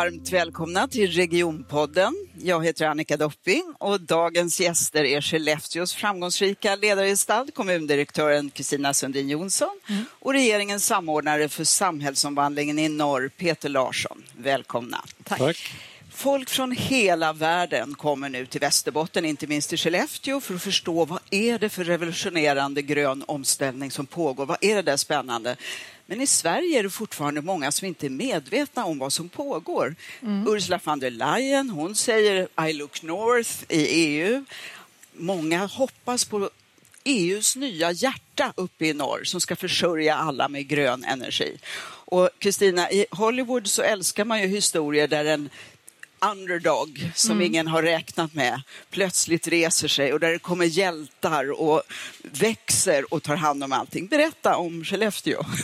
Varmt välkomna till Regionpodden. Jag heter Annika Dopping och dagens gäster är Skellefteås framgångsrika ledargestalt, kommundirektören Kristina Sundin Jonsson mm. och regeringens samordnare för samhällsomvandlingen i norr, Peter Larsson. Välkomna. Tack. Tack. Folk från hela världen kommer nu till Västerbotten, inte minst till Skellefteå, för att förstå vad är det för revolutionerande grön omställning som pågår? Vad är det där spännande? Men i Sverige är det fortfarande många som inte är medvetna om vad som pågår. Mm. Ursula von der Leyen, hon säger I look north i EU. Många hoppas på EUs nya hjärta uppe i norr som ska försörja alla med grön energi. Och Kristina, i Hollywood så älskar man ju historier där en underdog som mm. ingen har räknat med plötsligt reser sig och där det kommer hjältar och växer och tar hand om allting. Berätta om Skellefteå.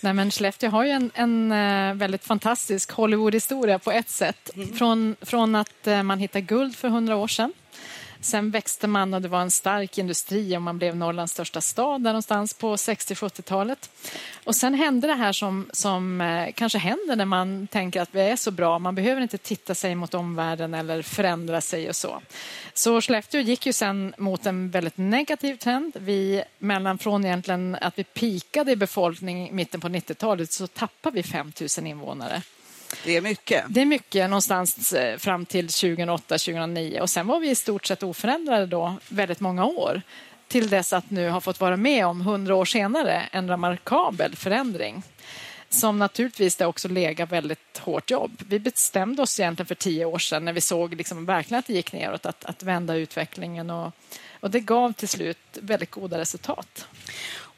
Nej, men Skellefteå har ju en, en eh, väldigt fantastisk Hollywood-historia på ett sätt. Mm. Från, från att eh, man hittade guld för hundra år sedan Sen växte man och det var en stark industri och man blev Norrlands största stad där någonstans på 60-70-talet. Och sen hände det här som, som eh, kanske händer när man tänker att vi är så bra. Man behöver inte titta sig mot omvärlden eller förändra sig och så. Så Skellefteå gick ju sen mot en väldigt negativ trend. Vi, mellan från egentligen att vi pikade i befolkning i mitten på 90-talet så tappade vi 5 000 invånare. Det är mycket. Det är mycket någonstans eh, fram till 2008-2009 och sen var vi i stort sett oförändrade då väldigt många år till dess att nu har fått vara med om, hundra år senare, en remarkabel förändring som naturligtvis det också legat väldigt hårt jobb. Vi bestämde oss egentligen för tio år sedan när vi såg liksom verkligen att det gick neråt, att, att vända utvecklingen och, och det gav till slut väldigt goda resultat.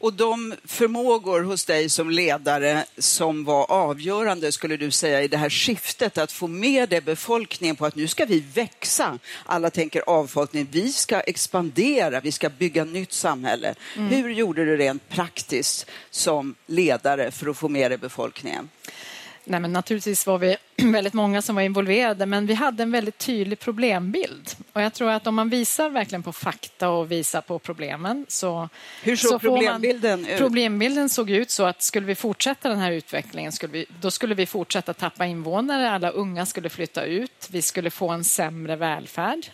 Och de förmågor hos dig som ledare som var avgörande, skulle du säga, i det här skiftet, att få med det befolkningen på att nu ska vi växa. Alla tänker avfolkning, vi ska expandera, vi ska bygga nytt samhälle. Mm. Hur gjorde du rent praktiskt som ledare för att få med dig befolkningen? Nej, men naturligtvis var vi väldigt många som var involverade men vi hade en väldigt tydlig problembild. Och jag tror att om man visar verkligen på fakta och visar på problemen så... Hur såg så problembilden man, ut? Problembilden såg ut så att skulle vi fortsätta den här utvecklingen skulle vi, då skulle vi fortsätta tappa invånare, alla unga skulle flytta ut, vi skulle få en sämre välfärd.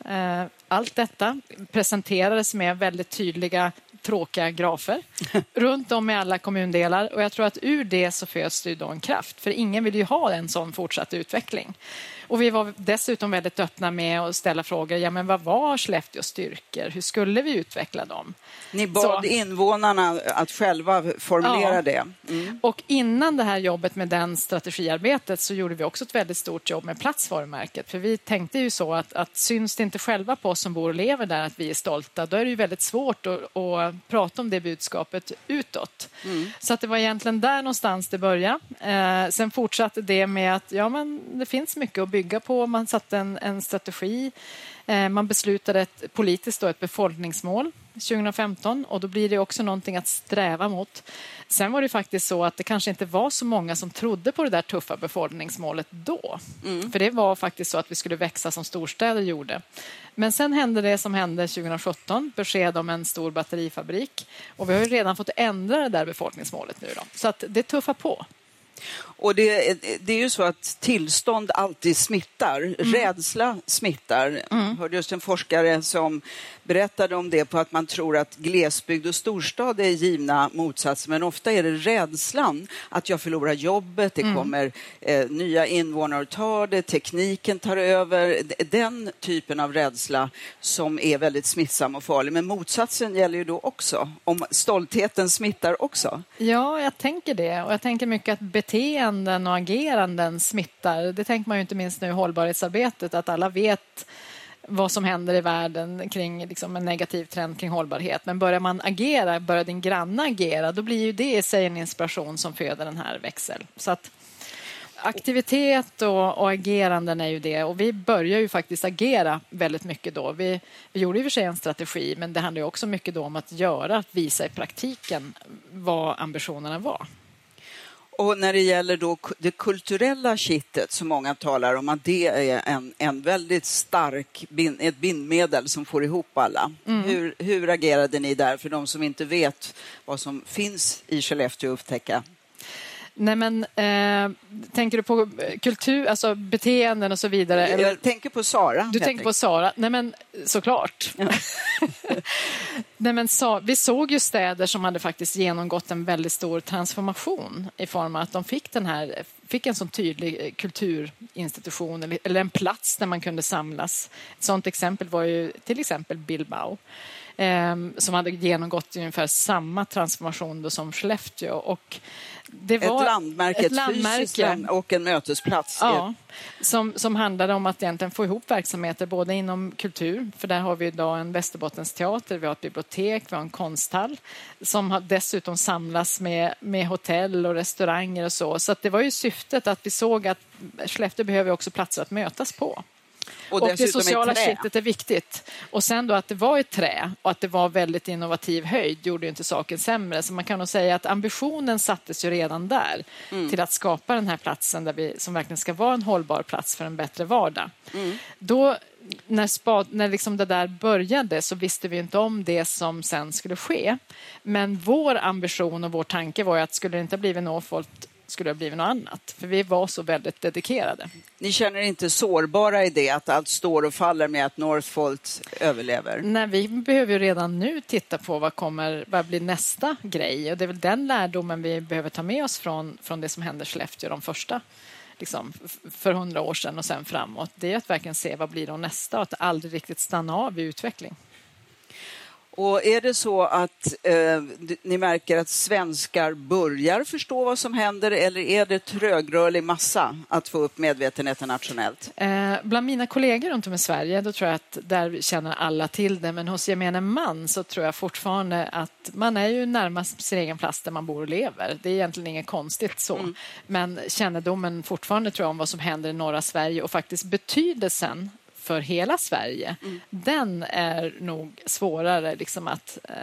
Allt detta presenterades med väldigt tydliga tråkiga grafer runt om i alla kommundelar och jag tror att ur det så föds det då en kraft för ingen vill ju ha en sån fortsatt utveckling. Och vi var dessutom väldigt öppna med att ställa frågor. Ja, men vad var Skellefteås styrkor? Hur skulle vi utveckla dem? Ni bad Så, invånarna att själva formulera ja. det. Mm. Och innan det här jobbet med den strategiarbetet så gjorde vi också ett väldigt stort jobb med platsvarumärket. För vi tänkte ju så att, att syns det inte själva på oss som bor och lever där att vi är stolta, då är det ju väldigt svårt att, att prata om det budskapet utåt. Mm. Så att det var egentligen där någonstans det började. Eh, sen fortsatte det med att ja, men det finns mycket att bygga på. Man satte en, en strategi. Eh, man beslutade ett, politiskt då, ett befolkningsmål 2015 och då blir det också någonting att sträva mot. Sen var det faktiskt så att det kanske inte var så många som trodde på det där tuffa befolkningsmålet då. Mm. För det var faktiskt så att vi skulle växa som storstäder gjorde. Men sen hände det som hände 2017, besked om en stor batterifabrik. Och vi har redan fått ändra det där befolkningsmålet nu. Då. Så att det tuffar på. Och det, det, är ju så att tillstånd alltid smittar. Mm. Rädsla smittar. Mm. Jag hörde just en forskare som berättade om det på att man tror att glesbygd och storstad är givna motsatser, men ofta är det rädslan att jag förlorar jobbet, det mm. kommer eh, nya invånare och tar det, tekniken tar över. Den typen av rädsla som är väldigt smittsam och farlig. Men motsatsen gäller ju då också, om stoltheten smittar också. Ja, jag tänker det. Och jag tänker mycket att beteenden och ageranden smittar. Det tänker man ju inte minst nu i hållbarhetsarbetet, att alla vet vad som händer i världen kring liksom, en negativ trend kring hållbarhet. Men börjar man agera, börjar din granne agera, då blir ju det i sig en inspiration som föder den här växel. Så att aktivitet och, och ageranden är ju det och vi börjar ju faktiskt agera väldigt mycket då. Vi, vi gjorde i och för sig en strategi men det handlar också mycket då om att göra, att visa i praktiken vad ambitionerna var. Och när det gäller då det kulturella kittet som många talar om, att det är en, en väldigt stark bind, ett bindmedel som får ihop alla. Mm. Hur, hur agerade ni där för de som inte vet vad som finns i Skellefteå att upptäcka? Nej, men eh, tänker du på kultur, alltså beteenden och så vidare? Eller? Jag tänker på Sara. Du tänker på Sara? Nej, men såklart. Ja. Nej, men så, vi såg ju städer som hade faktiskt genomgått en väldigt stor transformation i form av att de fick, den här, fick en sån tydlig kulturinstitution eller, eller en plats där man kunde samlas. Ett sådant exempel var ju till exempel Bilbao eh, som hade genomgått ungefär samma transformation som Skellefteå. Och det var ett landmärke, ett, landmärke. fysiskt och en mötesplats. Ja, som, som handlade om att egentligen få ihop verksamheter både inom kultur, för där har vi idag en Västerbottensteater, vi har ett bibliotek, vi har en konsthall som har dessutom samlas med, med hotell och restauranger och så. Så det var ju syftet att vi såg att Skellefteå behöver också platser att mötas på. Och, och det sociala kittet är viktigt. Och sen då att det var ett trä och att det var väldigt innovativ höjd gjorde ju inte saken sämre. Så man kan nog säga att ambitionen sattes ju redan där mm. till att skapa den här platsen där vi, som verkligen ska vara en hållbar plats för en bättre vardag. Mm. Då när, spad, när liksom det där började så visste vi inte om det som sen skulle ske. Men vår ambition och vår tanke var ju att skulle det inte ha blivit Northvolt skulle ha blivit något annat. För vi var så väldigt dedikerade. Ni känner inte sårbara i det, att allt står och faller med att Northvolt överlever? Nej, vi behöver ju redan nu titta på vad, kommer, vad blir nästa grej. Och det är väl den lärdomen vi behöver ta med oss från, från det som hände i Skellefteå de första liksom, för hundra år sedan och sen framåt. Det är att verkligen se vad blir då nästa och att aldrig riktigt stanna av i utveckling. Och är det så att eh, ni märker att svenskar börjar förstå vad som händer eller är det trögrörlig massa att få upp medvetenheten nationellt? Eh, bland mina kollegor runt om i Sverige då tror jag att där känner alla till det men hos gemene man så tror jag fortfarande att man är ju närmast sin egen plats där man bor och lever. Det är egentligen inget konstigt så. Mm. Men kännedomen fortfarande tror jag om vad som händer i norra Sverige och faktiskt betydelsen för hela Sverige, mm. den är nog svårare liksom att, eh,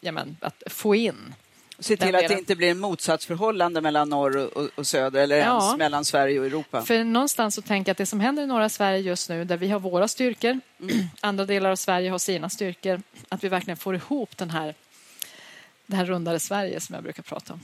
jamen, att få in. Se till att det inte blir en motsatsförhållande mellan norr och, och söder eller ja. ens mellan Sverige och Europa. För någonstans så tänker jag att det som händer i norra Sverige just nu, där vi har våra styrkor, mm. andra delar av Sverige har sina styrkor, att vi verkligen får ihop den här, det här rundare Sverige som jag brukar prata om.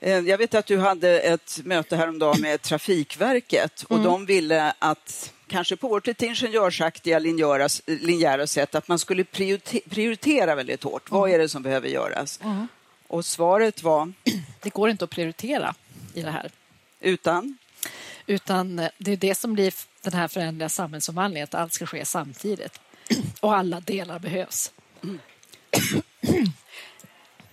Eh, jag vet att du hade ett möte häromdagen med Trafikverket och mm. de ville att kanske på vårt lite ingenjörsaktiga linjära, linjära sätt att man skulle prioritera väldigt hårt. Mm. Vad är det som behöver göras? Mm. Och svaret var? Det går inte att prioritera i det här. Utan? Utan eh, det är det som blir den här förändliga samhällsomvandlingen, att allt ska ske samtidigt. Och alla delar behövs. Mm.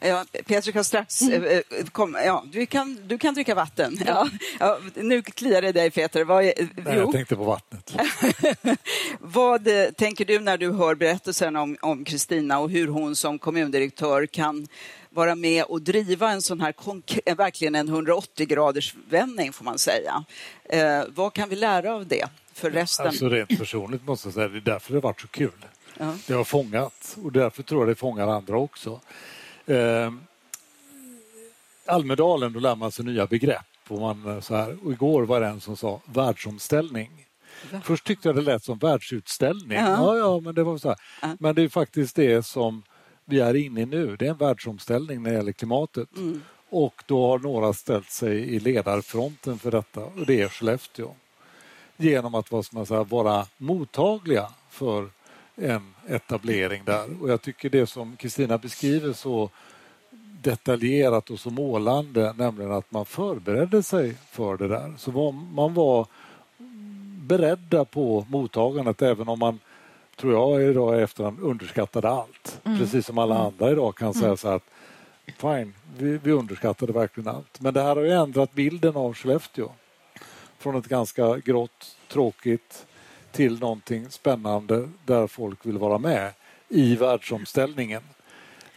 Ja, Peter kan strax mm. Eh, eh, komma. Ja, du, kan, du kan dricka vatten. Ja. ja nu kliar det dig, Peter. Vad Nej, jag tänkte på vattnet. Vad eh, tänker du när du hör berättelsen om Kristina och hur hon som kommundirektör kan vara med och driva en sån här verkligen en 180 graders vändning får man säga. Eh, vad kan vi lära av det för resten? Alltså rent personligt måste jag säga, det är därför det har varit så kul. Ja. Det har fångat och därför tror jag det fångar andra också. Eh, Almedalen, då lär man sig nya begrepp. Och, man, eh, så här, och igår var det en som sa världsomställning. Först tyckte jag det lät som världsutställning. Ja, ja, ja men det var så här. Men det är faktiskt det som vi är inne i nu. Det är en världsomställning när det gäller klimatet. Mm. Och då har några ställt sig i ledarfronten för detta och det är Skellefteå. Genom att vad man säga, vara mottagliga för en etablering där. Och jag tycker det som Kristina beskriver så detaljerat och så målande, nämligen att man förberedde sig för det där. Så var, man var beredda på mottagandet även om man, tror jag idag i efterhand, underskattade allt. Mm. Precis som alla mm. andra idag kan säga mm. så att fine, vi, vi underskattade verkligen allt. Men det här har ju ändrat bilden av Skellefteå. Från ett ganska grått, tråkigt, till någonting spännande där folk vill vara med i världsomställningen.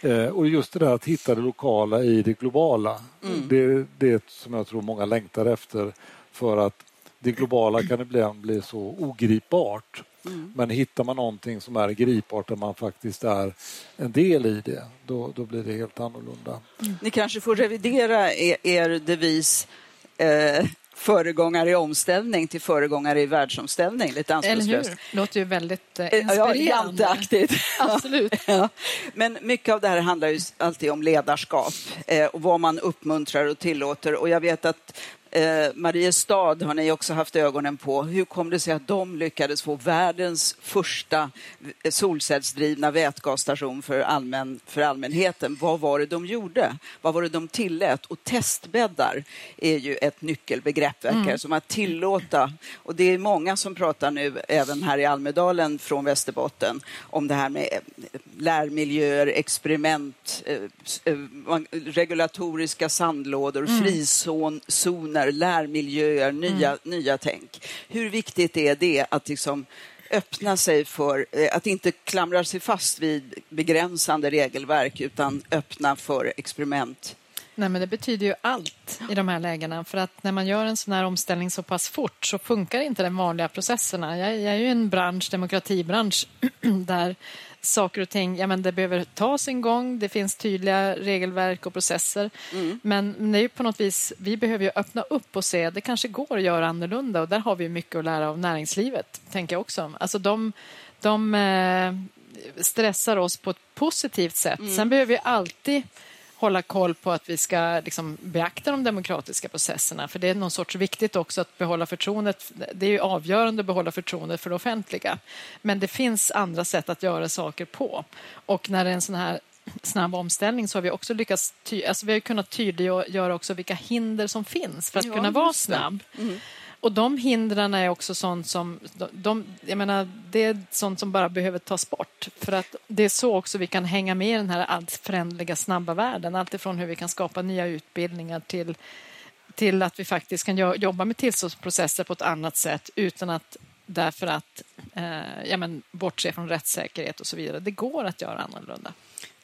Eh, och just det där att hitta det lokala i det globala. Mm. Det är det som jag tror många längtar efter för att det globala kan ibland bli så ogripbart. Mm. Men hittar man någonting som är gripbart där man faktiskt är en del i det, då, då blir det helt annorlunda. Mm. Ni kanske får revidera er, er devis eh, föregångare i omställning till föregångare i världsomställning. Lite anspråkslöst. Eller hur? Låter ju väldigt eh, inspirerande. Ja, aktivt. Absolut. ja. Men mycket av det här handlar ju alltid om ledarskap eh, och vad man uppmuntrar och tillåter. Och jag vet att eh, Mariestad har ni också haft ögonen på. Hur kom det sig att de lyckades få världens första solcellsdrivna vätgasstation för, allmän, för allmänheten? Vad var det de gjorde? Vad var det de tillät? Och testbäddar är ju ett nyckelbegrepp, verkar mm. som att tillåta. Och det är många som pratar nu, även här i Almedalen från Västerbotten, om det här med lärmiljöer, experiment, eh, eh, regulatoriska sandlådor, mm. frizoner miljöer, lärmiljöer, nya, mm. nya tänk. Hur viktigt är det att liksom öppna sig för eh, att inte klamra sig fast vid begränsande regelverk utan öppna för experiment? Nej, men det betyder ju allt i de här lägena. För att när man gör en sån här omställning så pass fort så funkar inte de vanliga processerna. Jag, jag är ju en bransch, demokratibransch, där saker och ting ja, men det behöver ta sin gång. Det finns tydliga regelverk och processer. Mm. Men det är på något vis, vi behöver ju öppna upp och se det kanske går att göra annorlunda och där har vi mycket att lära av näringslivet, tänker jag också. Alltså de, de eh, stressar oss på ett positivt sätt. Mm. Sen behöver vi alltid hålla koll på att vi ska liksom beakta de demokratiska processerna. För det är någon sorts viktigt också att behålla förtroendet. Det är ju avgörande att behålla förtroendet för det offentliga. Men det finns andra sätt att göra saker på. Och när det är en sån här snabb omställning så har vi också lyckats ty alltså vi har kunnat tydliggöra också vilka hinder som finns för att ja, kunna vara snabb. Mm. Och de hindren är också sånt som, de, jag menar, det är sånt som bara behöver tas bort. För att det är så också vi kan hänga med i den här allt förändliga snabba världen. Alltifrån hur vi kan skapa nya utbildningar till, till att vi faktiskt kan jobba med tillståndsprocesser på ett annat sätt utan att därför att eh, ja, men, bortse från rättssäkerhet och så vidare. Det går att göra annorlunda.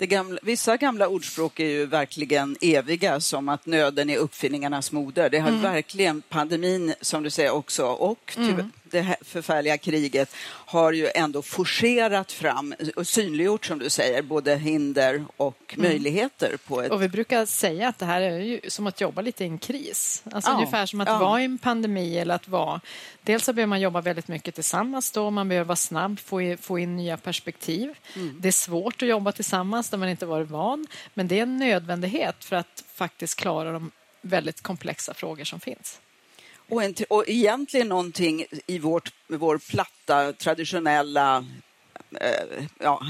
Gamla, vissa gamla ordspråk är ju verkligen eviga, som att nöden är uppfinningarnas moder. Det har mm. verkligen pandemin, som du säger också, och mm det här förfärliga kriget har ju ändå forcerat fram och synliggjort, som du säger, både hinder och mm. möjligheter. På ett... Och vi brukar säga att det här är ju som att jobba lite i en kris. Alltså ja. ungefär som att ja. vara i en pandemi eller att vara... Dels så behöver man jobba väldigt mycket tillsammans då, man behöver vara snabb, få in, få in nya perspektiv. Mm. Det är svårt att jobba tillsammans där man inte varit van, men det är en nödvändighet för att faktiskt klara de väldigt komplexa frågor som finns. Och, en, och egentligen någonting i vårt, vår platta, traditionella ja,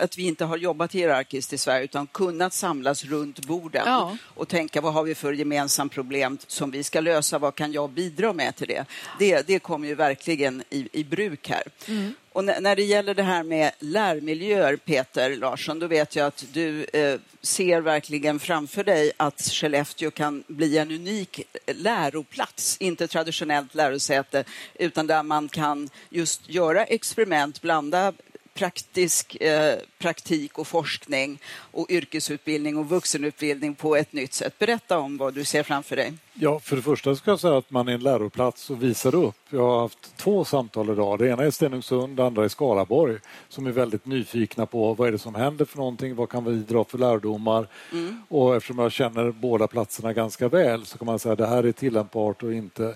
att vi inte har jobbat hierarkiskt i Sverige utan kunnat samlas runt borden ja. och tänka vad har vi för gemensamt problem som vi ska lösa, vad kan jag bidra med till det? Det, det kommer ju verkligen i, i bruk här. Mm. Och när det gäller det här med lärmiljöer, Peter Larsson, då vet jag att du eh, ser verkligen framför dig att Skellefteå kan bli en unik läroplats, inte traditionellt lärosäte, utan där man kan just göra experiment, blanda praktisk eh, praktik och forskning och yrkesutbildning och vuxenutbildning på ett nytt sätt. Berätta om vad du ser framför dig. Ja, för det första ska jag säga att man är en läroplats och visar upp. Jag har haft två samtal idag. Det ena är Stenungsund, det andra är Skaraborg som är väldigt nyfikna på vad är det som händer för någonting, vad kan vi dra för lärdomar? Mm. Och eftersom jag känner båda platserna ganska väl så kan man säga att det här är tillämpbart och inte.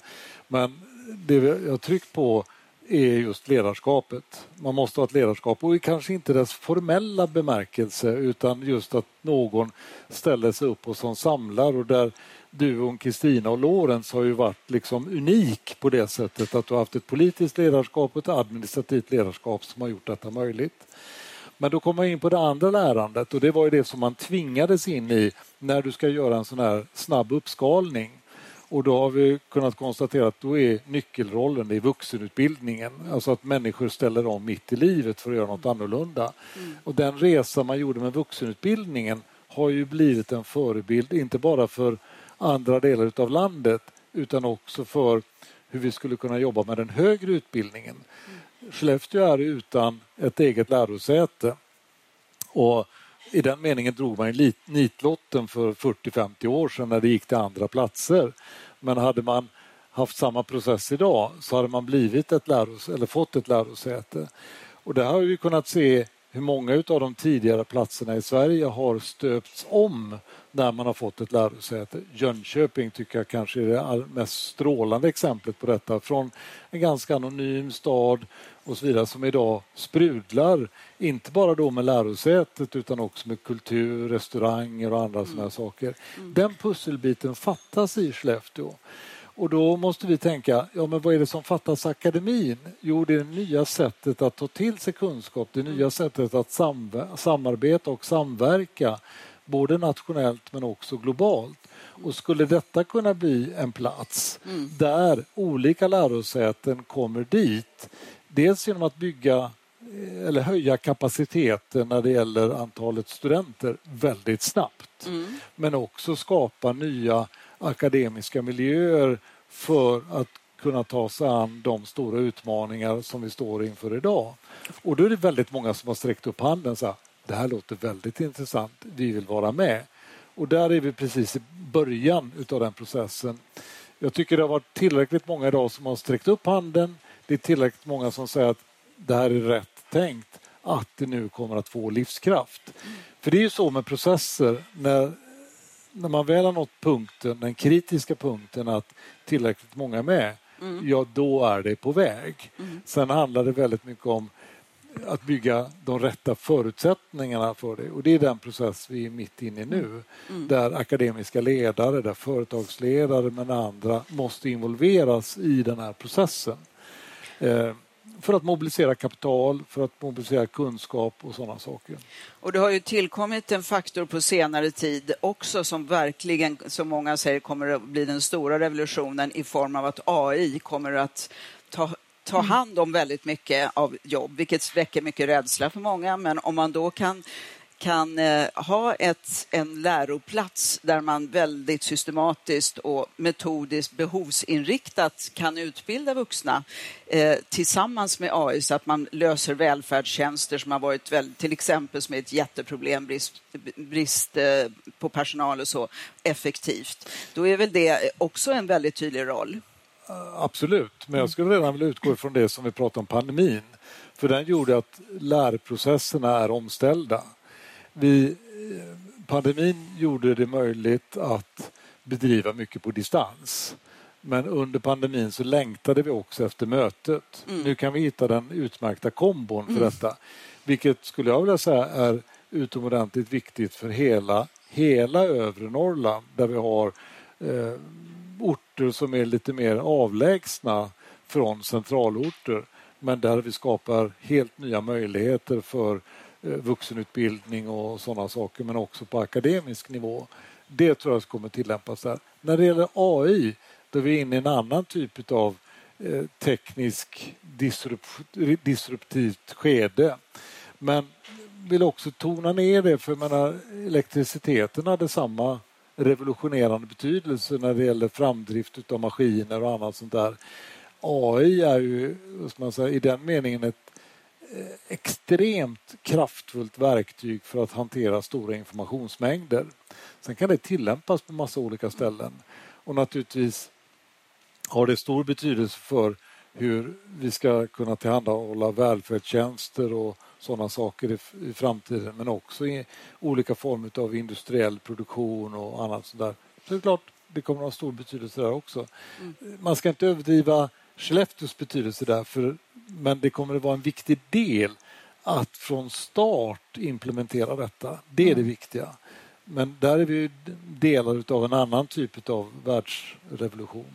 Men det jag har tryckt på är just ledarskapet. Man måste ha ett ledarskap och kanske inte dess formella bemärkelse utan just att någon ställer sig upp och som samlar och där duon Kristina och Lorenz har ju varit liksom unik på det sättet att du har haft ett politiskt ledarskap och ett administrativt ledarskap som har gjort detta möjligt. Men då kommer jag in på det andra lärandet och det var ju det som man tvingades in i när du ska göra en sån här snabb uppskalning. Och då har vi kunnat konstatera att då är nyckelrollen i vuxenutbildningen. Alltså att människor ställer om mitt i livet för att göra något annorlunda. Mm. Och den resa man gjorde med vuxenutbildningen har ju blivit en förebild, inte bara för andra delar av landet utan också för hur vi skulle kunna jobba med den högre utbildningen. Mm. Skellefteå är utan ett eget lärosäte. Och i den meningen drog man nitlotten för 40-50 år sedan när det gick till andra platser. Men hade man haft samma process idag så hade man blivit ett läros eller fått ett lärosäte. Och det har vi kunnat se hur många av de tidigare platserna i Sverige har stöpts om när man har fått ett lärosäte. Jönköping tycker jag kanske är det mest strålande exemplet på detta. Från en ganska anonym stad och så vidare som idag sprudlar, inte bara då med lärosätet utan också med kultur, restauranger och andra mm. sådana saker. Mm. Den pusselbiten fattas i Skellefteå. Och då måste vi tänka, ja men vad är det som fattas akademin? Jo, det är det nya sättet att ta till sig kunskap, det nya sättet att samarbeta och samverka, både nationellt men också globalt. Och skulle detta kunna bli en plats mm. där olika lärosäten kommer dit, dels genom att bygga eh, eller höja kapaciteten när det gäller antalet studenter väldigt snabbt. Mm. Men också skapa nya akademiska miljöer för att kunna ta sig an de stora utmaningar som vi står inför idag. Och då är det väldigt många som har sträckt upp handen och sagt det här låter väldigt intressant, vi vill vara med. Och där är vi precis i början utav den processen. Jag tycker det har varit tillräckligt många idag som har sträckt upp handen. Det är tillräckligt många som säger att det här är rätt tänkt, att det nu kommer att få livskraft. För det är ju så med processer, när när man väl har nått punkten, den kritiska punkten att tillräckligt många är med, mm. ja då är det på väg. Mm. Sen handlar det väldigt mycket om att bygga de rätta förutsättningarna för det och det är den process vi är mitt inne i nu. Mm. mm. Där akademiska ledare, där företagsledare men andra måste involveras i den här processen. Eh, för att mobilisera kapital, för att mobilisera kunskap och sådana saker. Och det har ju tillkommit en faktor på senare tid också som verkligen, som många säger, kommer att bli den stora revolutionen i form av att AI kommer att ta ta hand om väldigt mycket av jobb, vilket väcker mycket rädsla för många. Men om man då kan kan eh, ha ett, en läroplats där man väldigt systematiskt och metodiskt behovsinriktat kan utbilda vuxna eh, tillsammans med AI så att man löser välfärdstjänster som har varit väldigt, till exempel som är ett jätteproblem, brist, brist eh, på personal och så, effektivt. Då är väl det också en väldigt tydlig roll. Eh, absolut, men jag skulle redan vilja utgå ifrån det som vi pratade om pandemin. För den gjorde att lärprocesserna är omställda vi, pandemin gjorde det möjligt att bedriva mycket på distans. Men under pandemin så längtade vi också efter mötet. Mm. Nu kan vi hitta den utmärkta kombon för mm. detta. Vilket skulle jag vilja säga är utomordentligt viktigt för hela, hela övre Norrland där vi har eh, orter som är lite mer avlägsna från centralorter men där vi skapar helt nya möjligheter för Eh, Eh, vuxenutbildning och sådana saker men också på akademisk nivå. Det tror jag kommer tillämpas där. När det gäller AI då är vi inne i en annan typ av eh, teknisk disruptivt skede. Men vill också tona ner det för menar, elektriciteten hade samma revolutionerande betydelse när det gäller framdrift av maskiner och annat sånt där. AI är ju man säga, i den meningen ett extremt kraftfullt verktyg för att hantera stora informationsmängder. Sen kan det tillämpas på massa olika ställen och naturligtvis har det stor betydelse för hur vi ska kunna tillhandahålla välfärdstjänster och sådana saker i, i framtiden men också i olika former av industriell produktion och annat sådär. Så det är klart, det kommer att ha stor betydelse där också. Mm. Man ska inte överdriva Skellefteås betydelse där, för, men det kommer att vara en viktig del att från start implementera detta. Det är det mm. viktiga. Men där är vi delar av en annan typ av världsrevolution.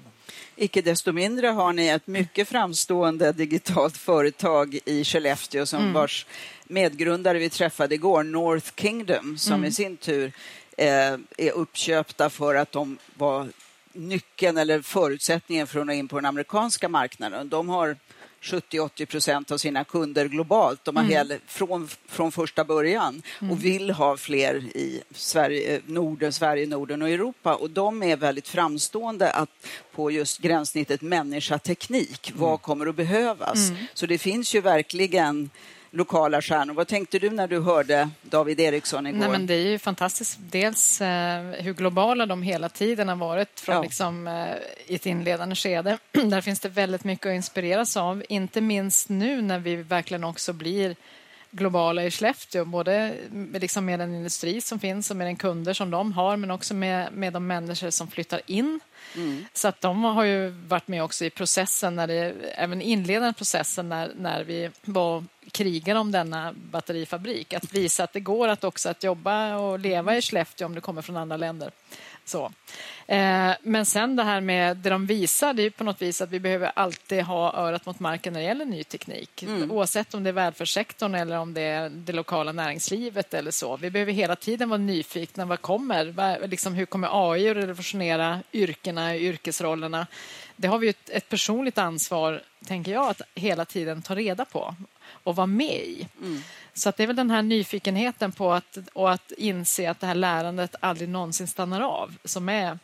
Icke desto mindre har ni ett mycket framstående digitalt företag i Skellefteå som mm. vars medgrundare vi träffade igår, North Kingdom, som mm. i sin tur eh, är uppköpta för att de var nyckeln eller förutsättningen för att nå in på den amerikanska marknaden. De har 70-80 procent av sina kunder globalt. De har mm. hel, från, från första början mm. och vill ha fler i Sverige, Norden, Sverige, Norden och Europa. Och de är väldigt framstående att på just gränssnittet människa-teknik. Mm. Vad kommer att behövas? Mm. Så det finns ju verkligen lokala stjärnor. Vad tänkte du när du hörde David Eriksson igår? Nej, men det är ju fantastiskt. Dels eh, hur globala de hela tiden har varit från ja. liksom, eh, ett inledande skede. Där finns det väldigt mycket att inspireras av. Inte minst nu när vi verkligen också blir globala i Skellefteå, både liksom med den industri som finns och med den kunder som de har, men också med, med de människor som flyttar in. Mm. Så att de har ju varit med också i processen, när det, även inledande processen när, när vi var krigar om denna batterifabrik. Att visa att det går att också att jobba och leva i Skellefteå om du kommer från andra länder. Så. Eh, men sen det här med det de visar, det är på något vis att vi behöver alltid ha örat mot marken när det gäller ny teknik. Mm. Oavsett om det är välfärdssektorn eller om det är det lokala näringslivet eller så. Vi behöver hela tiden vara nyfikna. Vad kommer? Liksom, hur kommer AI att revolutionera yrkena, yrkesrollerna? Det har vi ett, ett personligt ansvar, tänker jag, att hela tiden ta reda på och vara med i. Mm. Så att det är väl den här nyfikenheten på att, och att inse att det här lärandet aldrig någonsin stannar av som är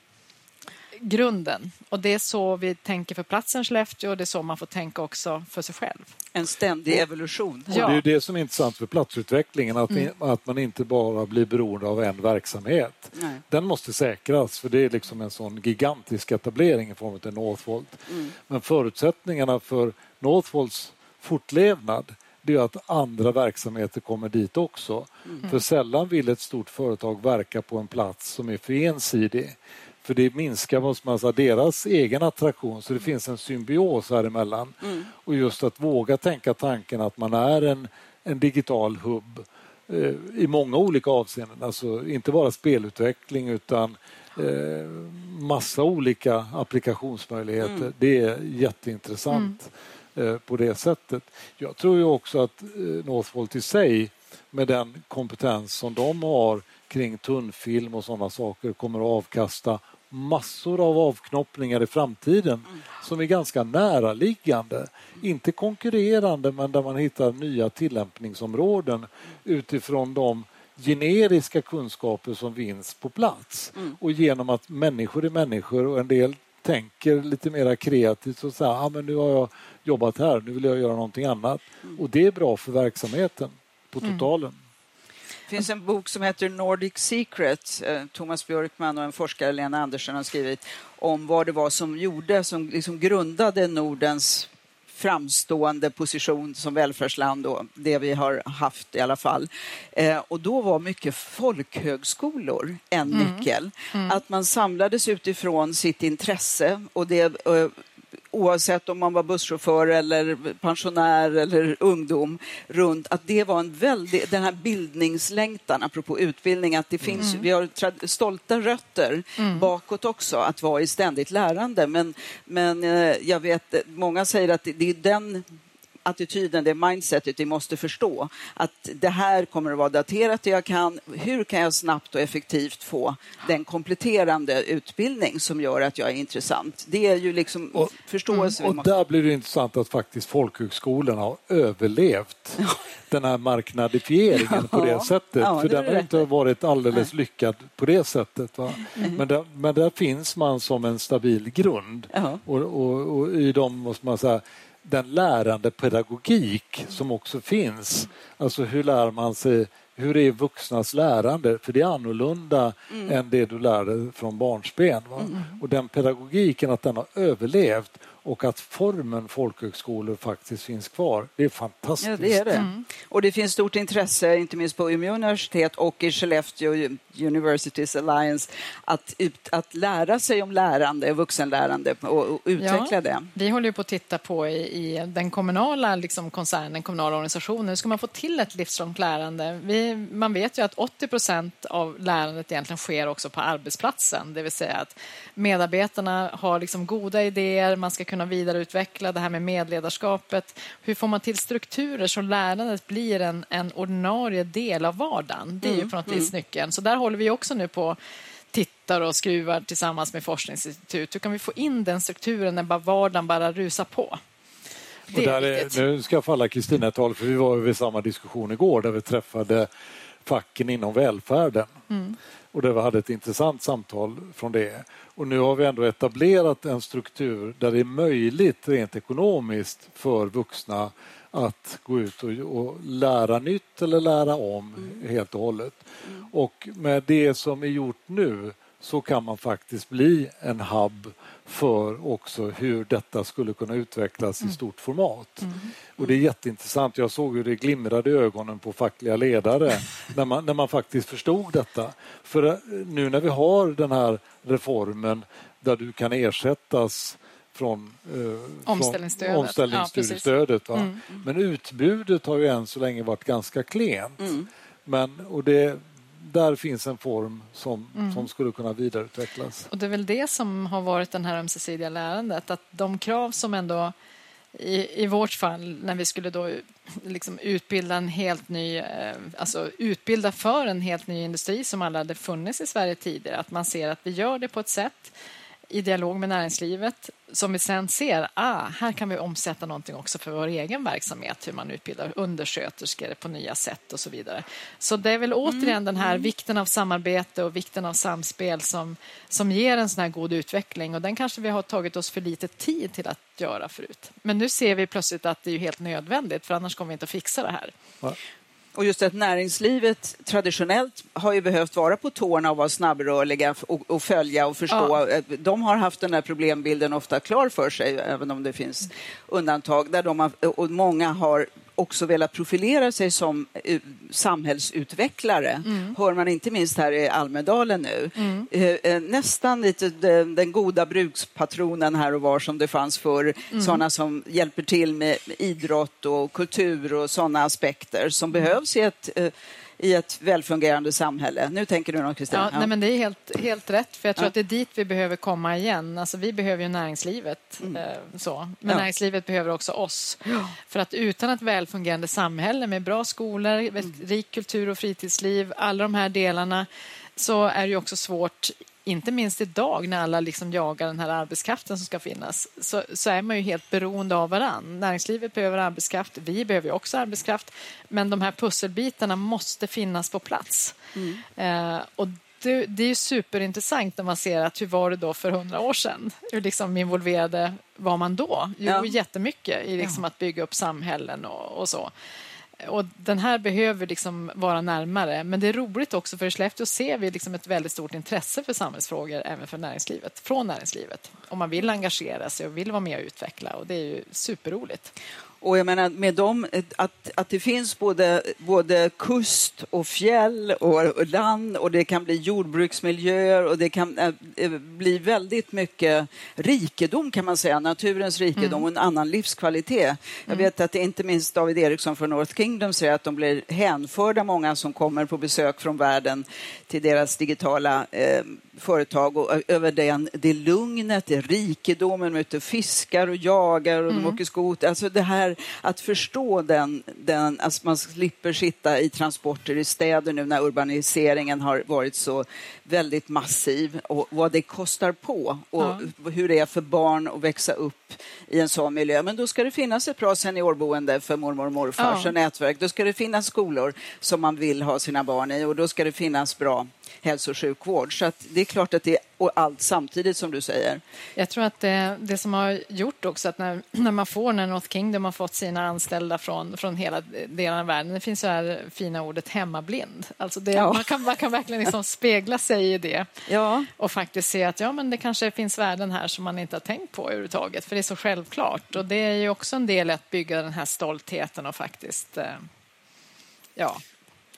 grunden. Och det är så vi tänker för platsen Skellefteå och det är så man får tänka också för sig själv. En ständig evolution. Ja. det är det som är intressant för platsutvecklingen, att, mm. att man inte bara blir beroende av en verksamhet. Nej. Den måste säkras, för det är liksom en sån gigantisk etablering i form av Northvolt. Mm. Men förutsättningarna för Northvolts fortlevnad det är att andra verksamheter kommer dit också. Mm. För sällan vill ett stort företag verka på en plats som är för ensidig. För det minskar vad man säger, deras egen attraktion, så det finns en symbios här emellan. Mm. Och just att våga tänka tanken att man är en, en digital hubb eh, i många olika avseenden. Alltså inte bara spelutveckling utan eh, massa olika applikationsmöjligheter. Mm. Det är jätteintressant. Eh, på det sättet. Jag tror ju också att eh, Northvolt i sig med den kompetens som de har kring tunnfilm och sådana saker kommer att avkasta massor av avknoppningar i framtiden som är ganska näraliggande. Inte konkurrerande men där man hittar nya tillämpningsområden utifrån de generiska kunskaper som finns på plats. Mm. Och genom att människor är människor och en del tänker lite mer kreativt och säger ah, men nu har jag jobbat här, nu vill jag göra någonting annat. Mm. Och det är bra för verksamheten på mm. totalen. Mm. Det finns en bok som heter Nordic Secret. Eh, Thomas Björkman och en forskare, Lena Andersson, har skrivit om vad det var som gjorde, som liksom grundade Nordens framstående position som välfärdsland, och det vi har haft i alla fall. Eh, och då var mycket folkhögskolor en mm. nyckel. Mm. Att man samlades utifrån sitt intresse och det eh, oavsett om man var busschaufför eller pensionär eller ungdom, runt att det var en väldig, den här bildningslängtan, apropå utbildning, att det finns, mm. vi har stolta rötter mm. bakåt också, att vara i ständigt lärande. Men, men eh, jag vet, många säger att det är den attityden, det mindsetet vi måste förstå. Att det här kommer att vara daterat det jag kan. Hur kan jag snabbt och effektivt få den kompletterande utbildning som gör att jag är intressant? Det är ju liksom och, förståelse. Mm, och där blir det intressant att faktiskt folkhögskolorna har överlevt den här marknadifieringen på det sättet. Ja, För det den har inte varit alldeles Nej. lyckad på det sättet. Mm. Men, där, men där finns man som en stabil grund. Och, och, och, i de, måste man säga, den lärande pedagogik som också finns. Alltså hur lär man sig, hur är vuxnas lärande? För det är annorlunda mm. än det du lär dig från barnsben. Mm. Och den pedagogiken, att den har överlevt och att formen folkhögskolor faktiskt finns kvar. Det är fantastiskt. Ja, det är det. Mm. Och det finns stort intresse, inte minst på Umeå universitet och i Skellefteå Universities Alliance, att, ut, att lära sig om lärande, vuxenlärande och, och utveckla ja, det. Vi håller ju på att titta på i, i den kommunala liksom, koncernen, den kommunala organisationen, hur ska man få till ett livslångt lärande? Vi, man vet ju att 80 procent av lärandet egentligen sker också på arbetsplatsen, det vill säga att medarbetarna har liksom goda idéer, man ska kunna kunna vidareutveckla det här med medledarskapet. Hur får man till strukturer så lärandet blir en, en ordinarie del av vardagen? Det är ju mm, på något mm. vis nyckeln. Så där håller vi också nu på tittar och skruvar tillsammans med forskningsinstitut. Hur kan vi få in den strukturen när bara vardagen bara rusar på? Det är är, nu ska jag falla Kristina tal för vi var vid samma diskussion igår där vi träffade facken inom välfärden. Mm. Och där vi hade ett intressant samtal från det. Och nu har vi ändå etablerat en struktur där det är möjligt rent ekonomiskt för vuxna att gå ut och, och lära nytt eller lära om mm. helt och hållet. Mm. Och med det som är gjort nu så kan man faktiskt bli en hubb för också hur detta skulle kunna utvecklas mm. i stort format. Mm. Och det är jätteintressant. Jag såg hur det glimrade i ögonen på fackliga ledare när man, när man faktiskt förstod detta. För eh, nu när vi har den här reformen där du kan ersättas från, eh, omställningsstödet. Från omställningsstudiestödet. Ja, mm. Men utbudet har ju än så länge varit ganska klent. Mm. Men, och det, där finns en form som, mm. som skulle kunna vidareutvecklas. Och det är väl det som har varit det här ömsesidiga lärandet, att de krav som ändå i, i vårt fall när vi skulle då liksom utbilda en helt ny, eh, alltså utbilda för en helt ny industri som aldrig hade funnits i Sverige tidigare, att man ser att vi gör det på ett sätt i dialog med näringslivet som vi sen ser, ah, här kan vi omsätta någonting också för vår egen verksamhet, hur man utbildar undersköterskor på nya sätt och så vidare. Så det är väl återigen mm. den här mm. vikten av samarbete och vikten av samspel som, som ger en sån här god utveckling och den kanske vi har tagit oss för lite tid till att göra förut. Men nu ser vi plötsligt att det är helt nödvändigt för annars kommer vi inte att fixa det här. Ja. Och just att näringslivet traditionellt har ju behövt vara på tårna och vara snabbrörliga och, och följa och förstå. Ja. De har haft den där problembilden ofta klar för sig, även om det finns undantag. Där de har, och många har också velat profilera sig som uh, samhällsutvecklare. Mm. hör man inte minst här i Almedalen nu. Mm. Uh, nästan lite den, den, goda brukspatronen här och var som det fanns för mm. sådana som hjälper till med idrott och kultur och sådana aspekter som behövs i ett i ett välfungerande samhälle. Nu tänker du något, Kristina? Ja, Nej, men det är helt, helt rätt, för jag tror ja. att det är dit vi behöver komma igen. Alltså, vi behöver ju näringslivet, mm. eh, så. men ja. näringslivet behöver också oss. För att utan ett välfungerande samhälle med bra skolor, mm. rik kultur och fritidsliv, alla de här delarna, så är det också svårt inte minst idag när alla liksom jagar den här arbetskraften som ska finnas, så, så är man ju helt beroende av varann. Näringslivet behöver arbetskraft, vi behöver också arbetskraft, men de här pusselbitarna måste finnas på plats. Mm. Eh, och det, det, är superintressant när man ser att hur var det då för hundra år sedan? Hur liksom involverade var man då? Jo, ja. jättemycket i liksom ja. att bygga upp samhällen och, och så. Och den här behöver liksom vara närmare. Men det är roligt också, för i Skellefteå ser vi liksom ett väldigt stort intresse för samhällsfrågor även för näringslivet, från näringslivet. Och man vill engagera sig och vill vara med och utveckla och det är ju superroligt. Och jag menar med dem, att, att det finns både, både kust och fjäll och, land och det kan bli jordbruksmiljöer och det kan äh, bli väldigt mycket rikedom kan man säga, naturens rikedom mm. och en annan livskvalitet. Jag mm. vet att inte minst David Eriksson från North Kingdom säger att de blir hänförda, många som kommer på besök från världen till deras digitala eh, företag och över den, det lugnet, det rikedomen, de ute och fiskar och jagar och mm. de åker skoter. Alltså det här att förstå den, den alltså man slipper sitta i transporter i städer nu när urbaniseringen har varit så väldigt massiv och vad det kostar på och ja. hur det är för barn att växa upp i en sån miljö. Men då ska det finnas ett bra seniorboende för mormor och morfar, ja. nätverk. Då ska det finnas skolor som man vill ha sina barn i och då ska det finnas bra hälso och sjukvård. Så det är klart att det är och allt samtidigt som du säger. Jag tror att det, det som har gjort också att när, när man får, när North Kingdom har fått sina anställda från, från hela delen av världen, det finns så här fina ordet hemmablind. Alltså det, ja. man, kan, man kan verkligen liksom spegla sig i det ja. och faktiskt se att ja, men det kanske finns värden här som man inte har tänkt på överhuvudtaget, för det är så självklart. Och det är ju också en del i att bygga den här stoltheten och faktiskt eh, ja,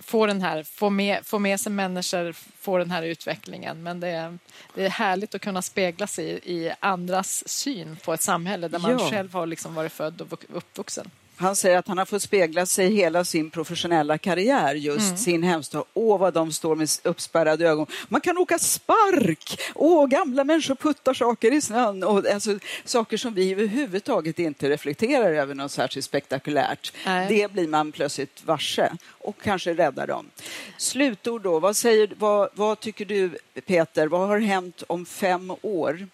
få, den här, få, med, få med sig människor, få den här utvecklingen. Men det är, det är härligt att kunna spegla sig i, i andras syn på ett samhälle där man ja. själv har liksom varit född och uppvuxen. Han säger att han har fått spegla sig hela sin professionella karriär, just mm. sin hemstad. Åh, vad de står med uppspärrade ögon. Man kan åka spark! Åh, gamla människor puttar saker i snön. Och, alltså, saker som vi överhuvudtaget inte reflekterar över något särskilt spektakulärt. Nej. Det blir man plötsligt varse och kanske räddar dem. Slutord då. Vad, säger, vad, vad tycker du, Peter? Vad har hänt om fem år?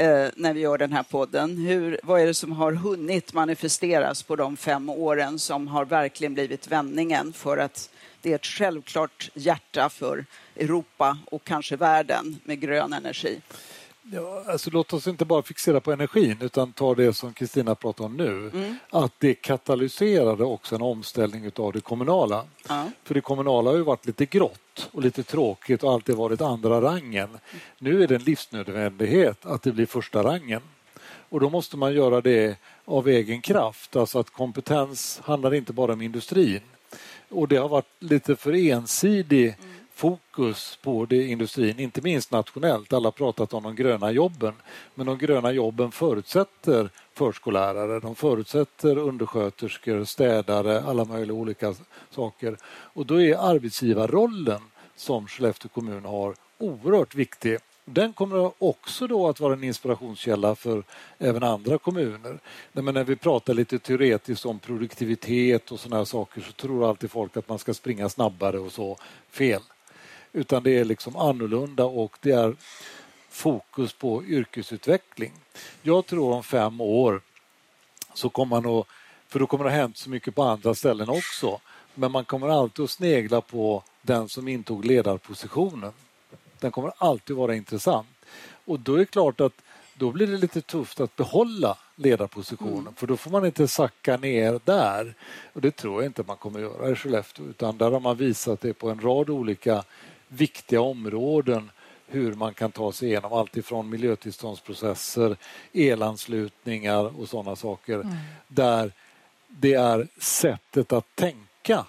Eh, när vi gör den här podden. Hur, vad är det som har hunnit manifesteras på de fem åren som har verkligen blivit vändningen för att det är ett självklart hjärta för Europa och kanske världen med grön energi? Ja, alltså låt oss inte bara fixera på energin utan ta det som Kristina pratar om nu. Mm. Att det katalyserade också en omställning av det kommunala. Ja. För det kommunala har ju varit lite grått och lite tråkigt och alltid varit andra rangen. Nu är det en livsnödvändighet att det blir första rangen. Och då måste man göra det av egen kraft. Alltså att kompetens handlar inte bara om industrin. Och det har varit lite för ensidig mm fokus på det industrin, inte minst nationellt. Alla har pratat om de gröna jobben, men de gröna jobben förutsätter förskollärare, de förutsätter undersköterskor, städare, alla möjliga olika saker. Och då är arbetsgivarrollen som Skellefteå kommun har oerhört viktig. Den kommer också då att vara en inspirationskälla för även andra kommuner. Men när vi pratar lite teoretiskt om produktivitet och sådana saker så tror alltid folk att man ska springa snabbare och så. Fel utan det är liksom annorlunda och det är fokus på yrkesutveckling. Jag tror om fem år så kommer man att, för då kommer det ha hänt så mycket på andra ställen också, men man kommer alltid att snegla på den som intog ledarpositionen. Den kommer alltid vara intressant. Och då är det klart att då blir det lite tufft att behålla ledarpositionen mm. för då får man inte sacka ner där. Och Det tror jag inte man kommer göra i Skellefteå utan där har man visat det på en rad olika viktiga områden hur man kan ta sig igenom allt ifrån miljötillståndsprocesser, elanslutningar och sådana saker mm. där det är sättet att tänka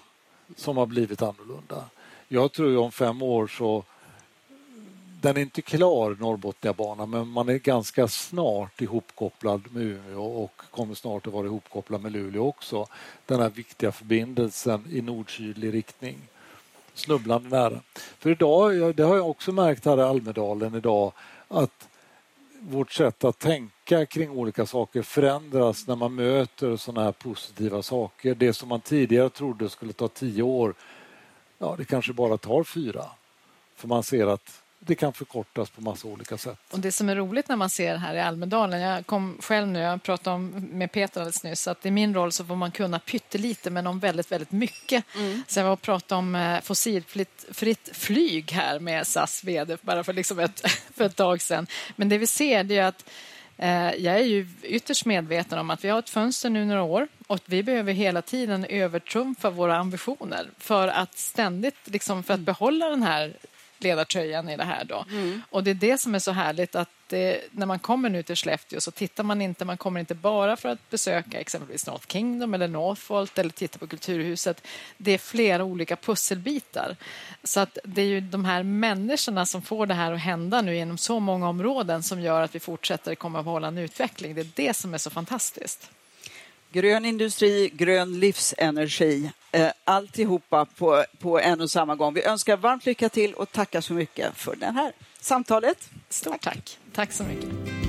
som har blivit annorlunda. Jag tror ju om fem år så den är inte klar, Norrbotniabanan, men man är ganska snart ihopkopplad med Umeå och kommer snart att vara ihopkopplad med Luleå också. Den här viktiga förbindelsen i nord-sydlig riktning snubblande nära. För idag, det har jag också märkt här i Almedalen idag, att vårt sätt att tänka kring olika saker förändras när man möter sådana här positiva saker. Det som man tidigare trodde skulle ta tio år, ja det kanske bara tar fyra. För man ser att det kan förkortas på massa olika sätt. Och Det som är roligt när man ser här i Almedalen, jag kom själv nu, jag pratade om, med Peter alldeles nyss, att i min roll så får man kunna pyttelite men om väldigt, väldigt mycket. Mm. Så jag var och pratade om eh, fossilfritt fritt flyg här med SAS vd bara för, liksom ett, för ett tag sedan. Men det vi ser det är att eh, jag är ju ytterst medveten om att vi har ett fönster nu några år och vi behöver hela tiden övertrumfa våra ambitioner för att ständigt, liksom, för att behålla den här ledartröjan i det här. Då. Mm. Och det är det som är så härligt att det, när man kommer nu till Skellefteå så tittar man inte, man kommer inte bara för att besöka exempelvis North Kingdom eller Northvolt eller titta på Kulturhuset. Det är flera olika pusselbitar. Så att det är ju de här människorna som får det här att hända nu genom så många områden som gör att vi fortsätter komma att hålla en utveckling. Det är det som är så fantastiskt. Grön industri, grön livsenergi, eh, alltihopa på, på en och samma gång. Vi önskar varmt lycka till och tackar så mycket för det här samtalet. Stort tack. Tack, tack så mycket.